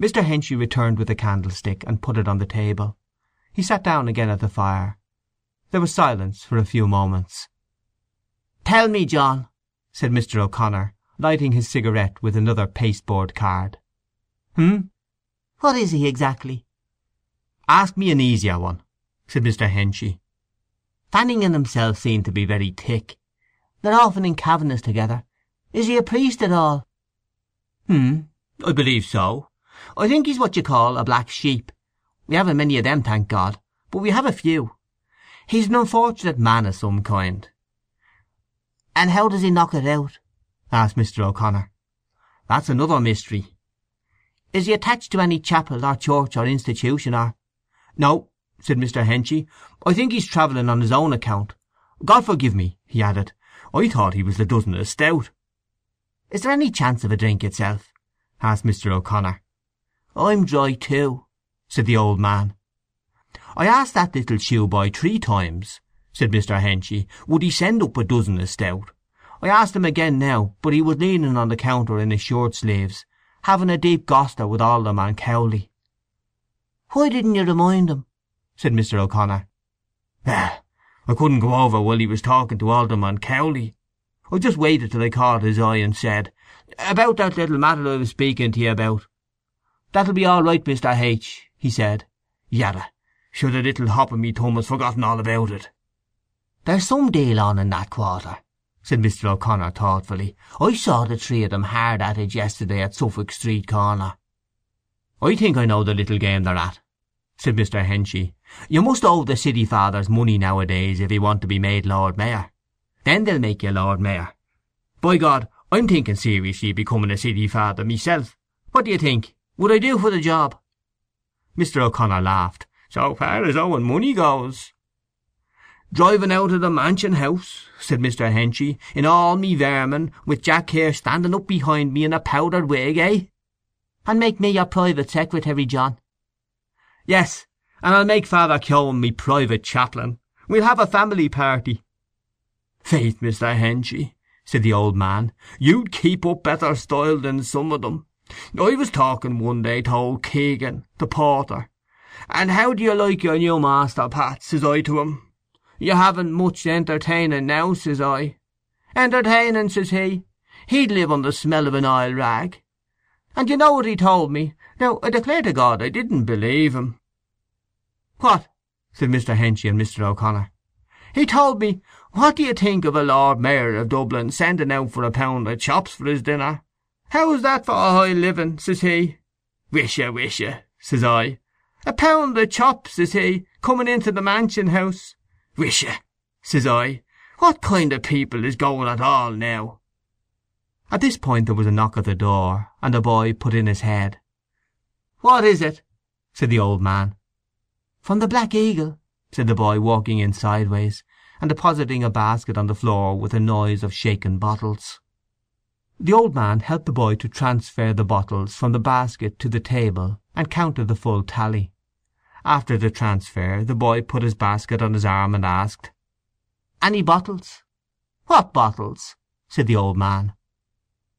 Mr. Henchy returned with the candlestick, and put it on the table. He sat down again at the fire. There was silence for a few moments. "Tell me, John," said Mr. O'Connor, lighting his cigarette with another pasteboard card. "H'm?" "What is he exactly?" "Ask me an easier one," said Mr. Henchy. "Fanning and himself seem to be very thick. They're often in Kavanagh's together. Is he a priest at all?" "H'm. I believe so. I think he's what you call a black sheep. We haven't many of them, thank God; but we have a few. He's an unfortunate man of some kind." "And how does he knock it out?" asked Mr. O'Connor. "That's another mystery." "Is he attached to any chapel or church or institution, or—" "No," said Mr. Henchy. "I think he's travelling on his own account. God forgive me," he added. "I thought he was the dozen of stout." "Is there any chance of a drink itself?" asked Mr. O'Connor. "I'm dry too," said the old man. "I asked that little shoeboy three times," said Mr. Henchy, "would he send up a dozen of stout. I asked him again now, but he was leaning on the counter in his shirt sleeves, having a deep goster with Alderman Cowley." "Why didn't you remind him?" said Mr. O'Connor. "Well, I couldn't go over while he was talking to Alderman Cowley. I just waited till I caught his eye, and said, 'About that little matter I was speaking to you about.' 'That'll be all right, Mr. H,' he said. Yadda! Sure the little hop of me thumb has forgotten all about it." "There's some deal on in that quarter," said Mr. O'Connor thoughtfully. "I saw the three of them hard at it yesterday at Suffolk Street corner." "I think I know the little game they're at," said Mr. Henchy. "You must owe the city fathers money nowadays if you want to be made Lord Mayor. Then they'll make you Lord Mayor. By God, I'm thinking seriously of becoming a city father myself. What do you think? Would I do for the job?" Mr. O'Connor laughed. "So far as owing money goes." "Driving out of the Mansion House," said Mr. Henchy, "in all me vermin, with Jack here standing up behind me in a powdered wig, eh?" "And make me your private secretary, John." "Yes, and I'll make Father Keon me private chaplain. We'll have a family party. "Faith, Mr. Henchy," said the old man, "you'd keep up better style than some of them. I was talking one day to old Keegan, the porter. 'And how do you like your new master, Pat?' says I to him. 'You haven't much entertaining now,' says I. 'Entertaining,' says he. 'He'd live on the smell of an oil rag.' And you know what he told me. Now I declare to God I didn't believe him." "What?" said Mr. Henchy and Mr. O'Connor. "He told me what do you think of a Lord Mayor of Dublin sending out for a pound of chops for his dinner? How's that for a high living, says he. Wish you, wish you, says I. A pound of chops, says he, coming into the Mansion House. Wish you, says I. What kind of people is going at all now? At this point there was a knock at the door, and a boy put in his head. "What is it?" said the old man. "From the Black Eagle," said the boy, walking in sideways and depositing a basket on the floor with a noise of shaken bottles. The old man helped the boy to transfer the bottles from the basket to the table, and counted the full tally. After the transfer the boy put his basket on his arm and asked, "Any bottles?" "What bottles?" said the old man.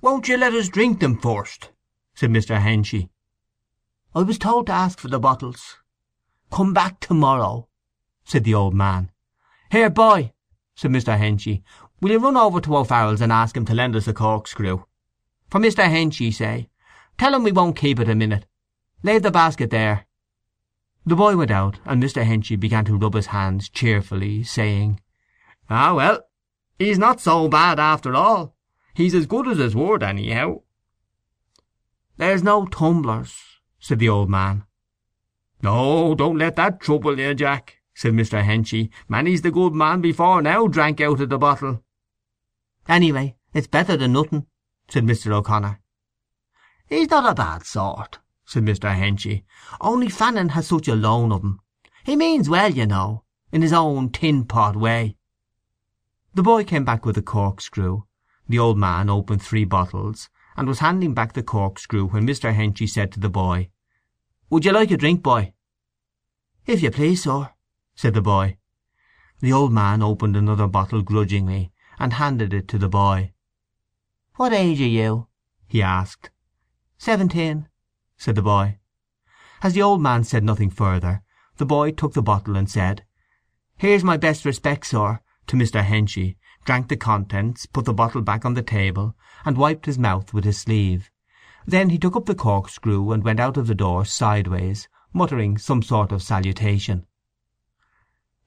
"Won't you let us drink them first?" said Mr. Henchy. "I was told to ask for the bottles. Come back to morrow," said the old man. "Here, boy," said Mr. Henchy, "will you run over to O'Farrell's and ask him to lend us a corkscrew? For Mr. Henchy, say. Tell him we won't keep it a minute. Leave the basket there." The boy went out, and Mr. Henchy began to rub his hands cheerfully, saying, "Ah, well, he's not so bad after all. He's as good as his word, anyhow." "There's no tumblers," said the old man. "No, don't let that trouble you, Jack said Mr. Henchy. "Many's the good man before now drank out of the bottle." "Anyway, it's better than nothing," said Mr. O'Connor. "He's not a bad sort," said Mr. Henchy. "Only Fanning has such a loan of him. He means well, you know, in his own tin pot way." The boy came back with a corkscrew. The old man opened three bottles, and was handing back the corkscrew when Mr. Henchy said to the boy, "Would you like a drink, boy?" "If you please, sir," said the boy. The old man opened another bottle grudgingly, and handed it to the boy. "What age are you?" he asked. "Seventeen," said the boy. As the old man said nothing further, the boy took the bottle and said, "Here's my best respects, sir," to Mr. Henchy, drank the contents, put the bottle back on the table, and wiped his mouth with his sleeve. Then he took up the corkscrew and went out of the door sideways, muttering some sort of salutation.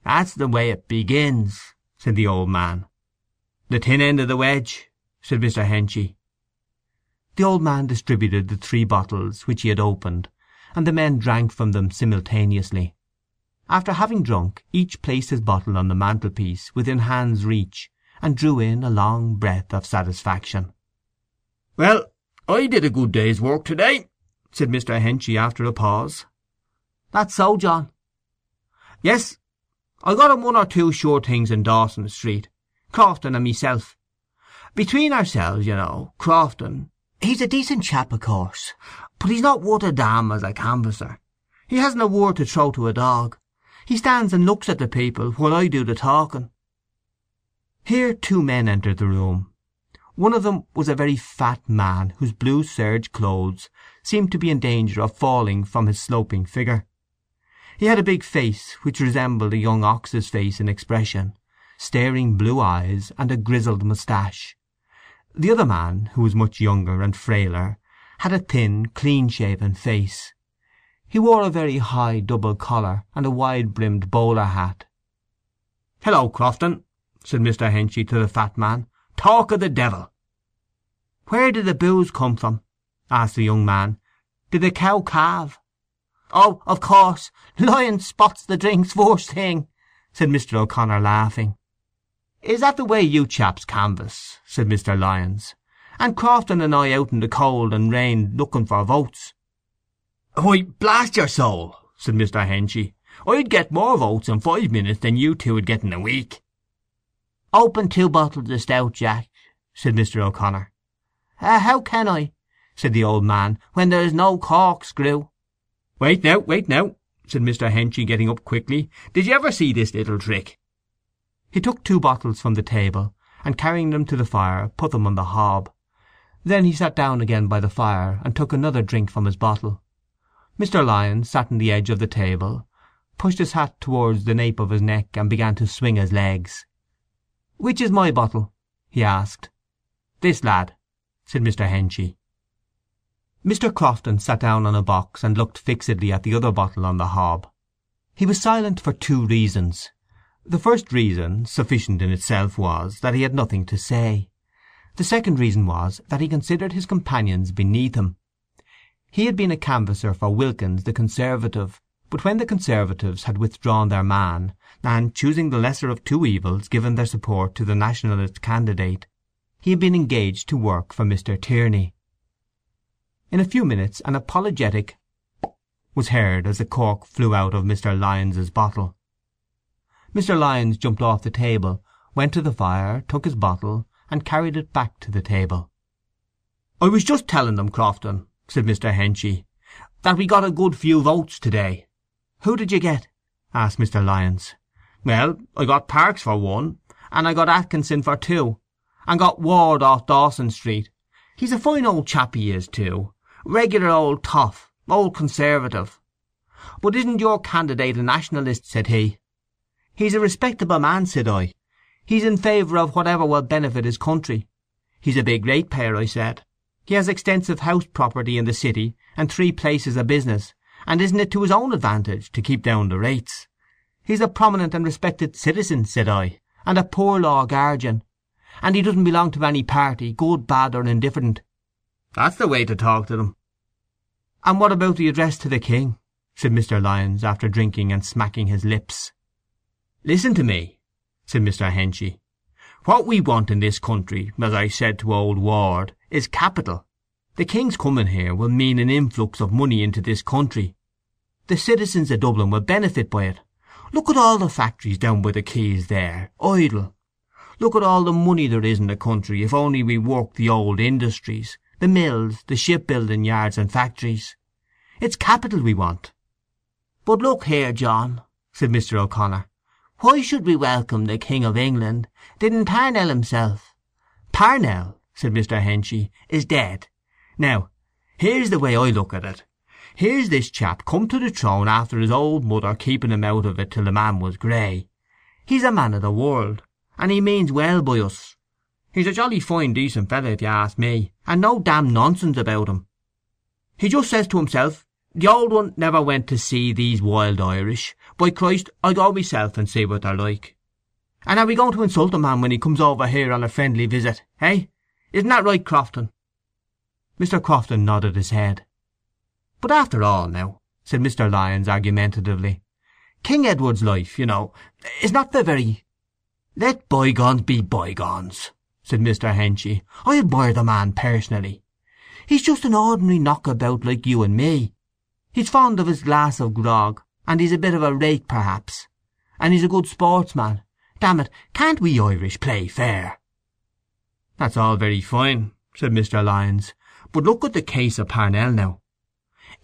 "That's the way it begins," said the old man. "The thin end of the wedge," said Mr. Henchy. The old man distributed the three bottles which he had opened, and the men drank from them simultaneously. After having drunk, each placed his bottle on the mantelpiece within hand's reach, and drew in a long breath of satisfaction. "Well, I did a good day's work to day," said Mr. Henchy after a pause. "That's so, John." "Yes. I got him one or two sure things in Dawson Street, Crofton and myself. Between ourselves, you know, Crofton, he's a decent chap, of course, but he's not worth a damn as a canvasser. He hasn't a word to throw to a dog. He stands and looks at the people while I do the talking." Here two men entered the room. One of them was a very fat man whose blue serge clothes seemed to be in danger of falling from his sloping figure. He had a big face which resembled a young ox's face in expression, staring blue eyes, and a grizzled moustache. The other man, who was much younger and frailer, had a thin, clean-shaven face. He wore a very high double collar and a wide-brimmed bowler hat. "Hello, Crofton," said Mr. Henchy to the fat man. "Talk of the devil!" "Where did the booze come from?" asked the young man. "Did the cow calve?" "Oh, of course! Lyons spots the drinks first thing," said Mr. O'Connor, laughing. "Is that the way you chaps canvass?" said Mr. Lyons. "And Crofton and I out in the cold and rain looking for votes?" "Why, blast your soul," said Mr. Henchy, "I'd get more votes in five minutes than you two would get in a week." "Open two bottles of stout, Jack," said Mr. O'Connor. "Uh, how can I," said the old man, "when there is no corkscrew?" "Wait now, wait now," said Mr. Henchy, getting up quickly. "Did you ever see this little trick?" He took two bottles from the table, and carrying them to the fire put them on the hob. Then he sat down again by the fire, and took another drink from his bottle. Mr. Lyons sat on the edge of the table, pushed his hat towards the nape of his neck, and began to swing his legs. "Which is my bottle?" he asked. "This lad," said Mr. Henchy. Mr. Crofton sat down on a box and looked fixedly at the other bottle on the hob. He was silent for two reasons. The first reason, sufficient in itself, was that he had nothing to say. The second reason was that he considered his companions beneath him. He had been a canvasser for Wilkins the Conservative, but when the Conservatives had withdrawn their man, and, choosing the lesser of two evils, given their support to the Nationalist candidate, he had been engaged to work for Mr. Tierney. In a few minutes an apologetic was heard as the cork flew out of Mr. Lyons's bottle. Mr. Lyons jumped off the table, went to the fire, took his bottle, and carried it back to the table. "I was just telling them, Crofton," said Mr. Henchy, "that we got a good few votes to day." "Who did you get?" asked Mr. Lyons. "Well, I got Parkes for one, and I got Atkinson for two, and got Ward off Dawson Street. He's a fine old chap he is, too. Regular old toff, old Conservative. But isn't your candidate a Nationalist? said he. He's a respectable man, said I. He's in favour of whatever will benefit his country. He's a big ratepayer, I said. He has extensive house property in the city and three places of business, and isn't it to his own advantage to keep down the rates? He's a prominent and respected citizen, said I, and a poor law guardian, and he doesn't belong to any party, good, bad, or indifferent. That's the way to talk to them. And what about the address to the king? said Mr. Lyons, after drinking and smacking his lips. Listen to me, said Mr. Henchy. What we want in this country, as I said to old Ward, is capital. The king's coming here will mean an influx of money into this country. The citizens of Dublin will benefit by it. Look at all the factories down by the quays there, idle. Look at all the money there is in the country if only we work the old industries, the mills, the shipbuilding yards and factories. It's capital we want. But look here, John, said Mr. O'Connor. Why should we welcome the King of England? Didn't Parnell himself? Parnell, said Mr. Henchy, is dead. Now, here's the way I look at it. Here's this chap come to the throne after his old mother keeping him out of it till the man was grey. He's a man of the world, and he means well by us. He's a jolly fine decent fellow if you ask me, and no damn nonsense about him. He just says to himself, the old one never went to see these wild Irish. By Christ, I'll go myself and see what they're like. And are we going to insult a man when he comes over here on a friendly visit, eh? Isn't that right, Crofton? Mr. Crofton nodded his head. But after all, now, said Mr. Lyons argumentatively, King Edward's life, you know, is not the very— Let bygones be bygones, said Mr. Henchy. I admire the man personally. He's just an ordinary knockabout like you and me. He's fond of his glass of grog, and he's a bit of a rake perhaps. And he's a good sportsman. Damn it, can't we Irish play fair? That's all very fine, said Mr. Lyons. But look at the case of Parnell now.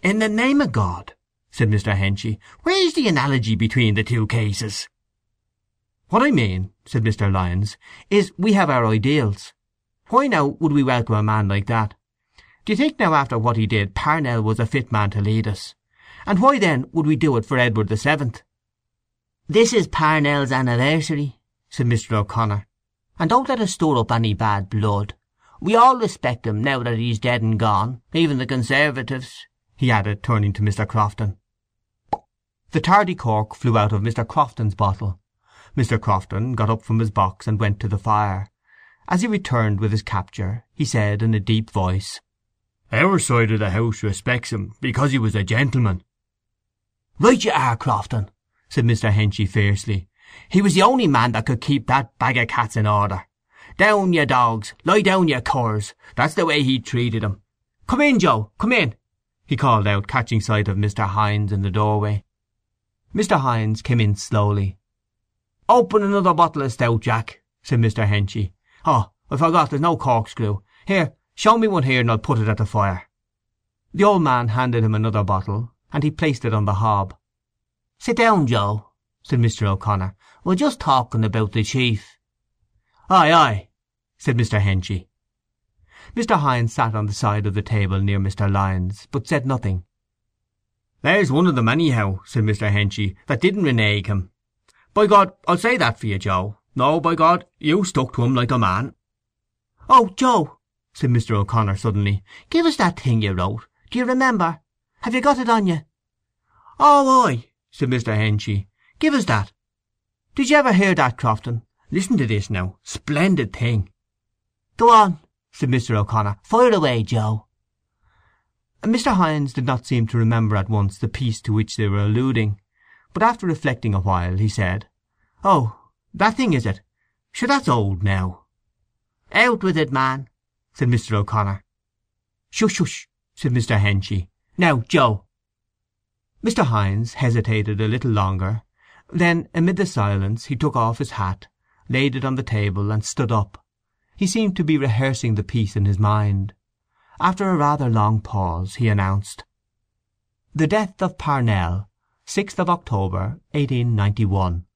In the name of God, said Mr. Henchy, where's the analogy between the two cases? What I mean, said Mr. Lyons, is we have our ideals. Why now would we welcome a man like that? Do you think now after what he did Parnell was a fit man to lead us? And why then would we do it for Edward the Seventh? This is Parnell's anniversary, said Mr. O'Connor, and don't let us stir up any bad blood. We all respect him now that he's dead and gone, even the Conservatives he added, turning to Mr. Crofton. The tardy cork flew out of Mr. Crofton's bottle. Mr. Crofton got up from his box and went to the fire. As he returned with his capture, he said in a deep voice, Our side of the house respects him because he was a gentleman. Right you are, Crofton, said Mr. Henchy fiercely. He was the only man that could keep that bag of cats in order. Down, ye dogs! Lie down, ye curs! That's the way he treated 'em. Come in, Joe, come in he called out, catching sight of Mr. Hynes in the doorway. Mr. Hynes came in slowly. "Open another bottle of stout, Jack," said Mr. Henchy. "Oh, I forgot there's no corkscrew. Here, show me one here and I'll put it at the fire." The old man handed him another bottle, and he placed it on the hob. "Sit down, Joe," said Mr. O'Connor. "We're just talking about the chief." "Aye, aye," said Mr. Henchy. Mr. Hynes sat on the side of the table near Mr. Lyons, but said nothing. "There's one of them, anyhow," said Mr. Henchy, "that didn't renege him. By God, I'll say that for you, Joe. No, by God, you stuck to him like a man." "Oh, Joe," said Mr. O'Connor suddenly, "give us that thing you wrote. Do you remember? Have you got it on you?" "Oh, aye," said Mr. Henchy. "Give us that. Did you ever hear that, Crofton? Listen to this now. Splendid thing." "Go on," said Mr. O'Connor. "Fire away, Joe." Mr. Hynes did not seem to remember at once the piece to which they were alluding, but after reflecting a while he said, "Oh, that thing is it? Sure that's old now." "Out with it, man," said Mr. O'Connor. "Shush, shush," said Mr. Henchy. "Now, Joe." Mr. Hynes hesitated a little longer; then, amid the silence, he took off his hat, laid it on the table, and stood up. He seemed to be rehearsing the piece in his mind. After a rather long pause he announced, "The death of Parnell, 6th of October, 1891."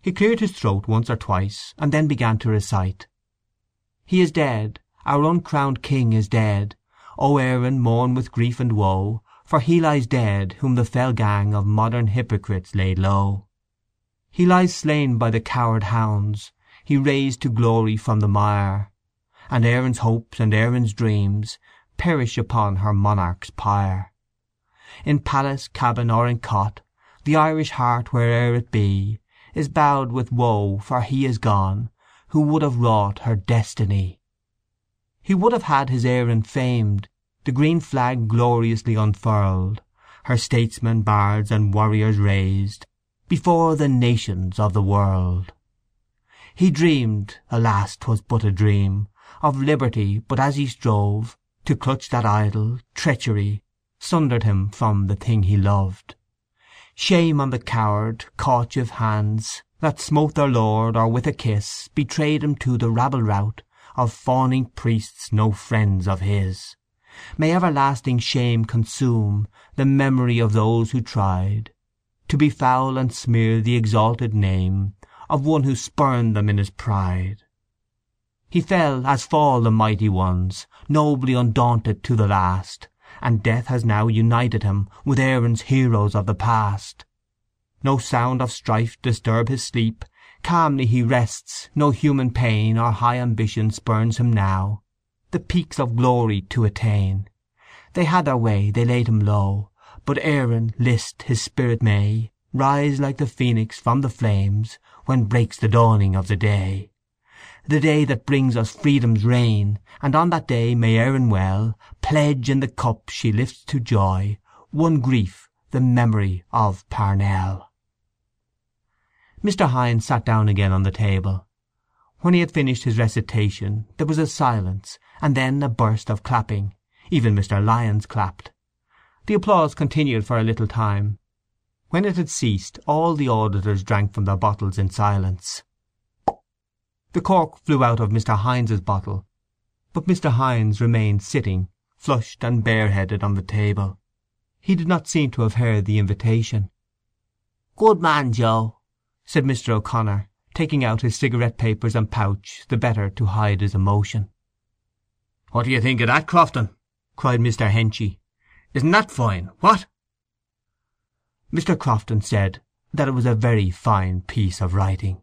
He cleared his throat once or twice, and then began to recite: He is dead, our uncrowned king is dead. O Erin, mourn with grief and woe, For he lies dead whom the fell gang Of modern hypocrites laid low. He lies slain by the coward hounds he raised to glory from the mire, And Erin's hopes and Erin's dreams Perish upon her monarch's pyre. In palace, cabin, or in cot, The Irish heart, where'er it be, Is bowed with woe, for he is gone Who would have wrought her destiny. He would have had his Erin famed, The green flag gloriously unfurled, Her statesmen, bards, and warriors raised Before the nations of the world. He dreamed (alas, 'twas but a dream) Of liberty, but as he strove To clutch that idol, treachery Sundered him from the thing he loved. Shame on the coward, cautive hands That smote their lord, or with a kiss Betrayed him to the rabble rout Of fawning priests no friends of his. May everlasting shame consume The memory of those who tried To befoul and smear the exalted name of one who spurned them in his pride. He fell as fall the mighty ones, nobly undaunted to the last, and death has now united him with Erin's heroes of the past. No sound of strife disturb his sleep, calmly he rests, no human pain or high ambition spurns him now, the peaks of glory to attain. They had their way, they laid him low, but Erin list his spirit may rise like the phoenix from the flames when breaks the dawning of the day. The day that brings us freedom's reign, and on that day may Erin well Pledge in the cup she lifts to joy. One grief, the memory of Parnell. Mr. Hynes sat down again on the table. When he had finished his recitation there was a silence, and then a burst of clapping. Even Mr. Lyons clapped. The applause continued for a little time. When it had ceased all the auditors drank from their bottles in silence. The cork flew out of Mr. Hynes's bottle, but Mr. Hynes remained sitting, flushed and bareheaded, on the table. He did not seem to have heard the invitation. "Good man, Joe," said Mr. O'Connor, taking out his cigarette papers and pouch the better to hide his emotion. "What do you think of that, Crofton?" cried Mr. Henchy. "Isn't that fine, what?" Mr. Crofton said that it was a very fine piece of writing.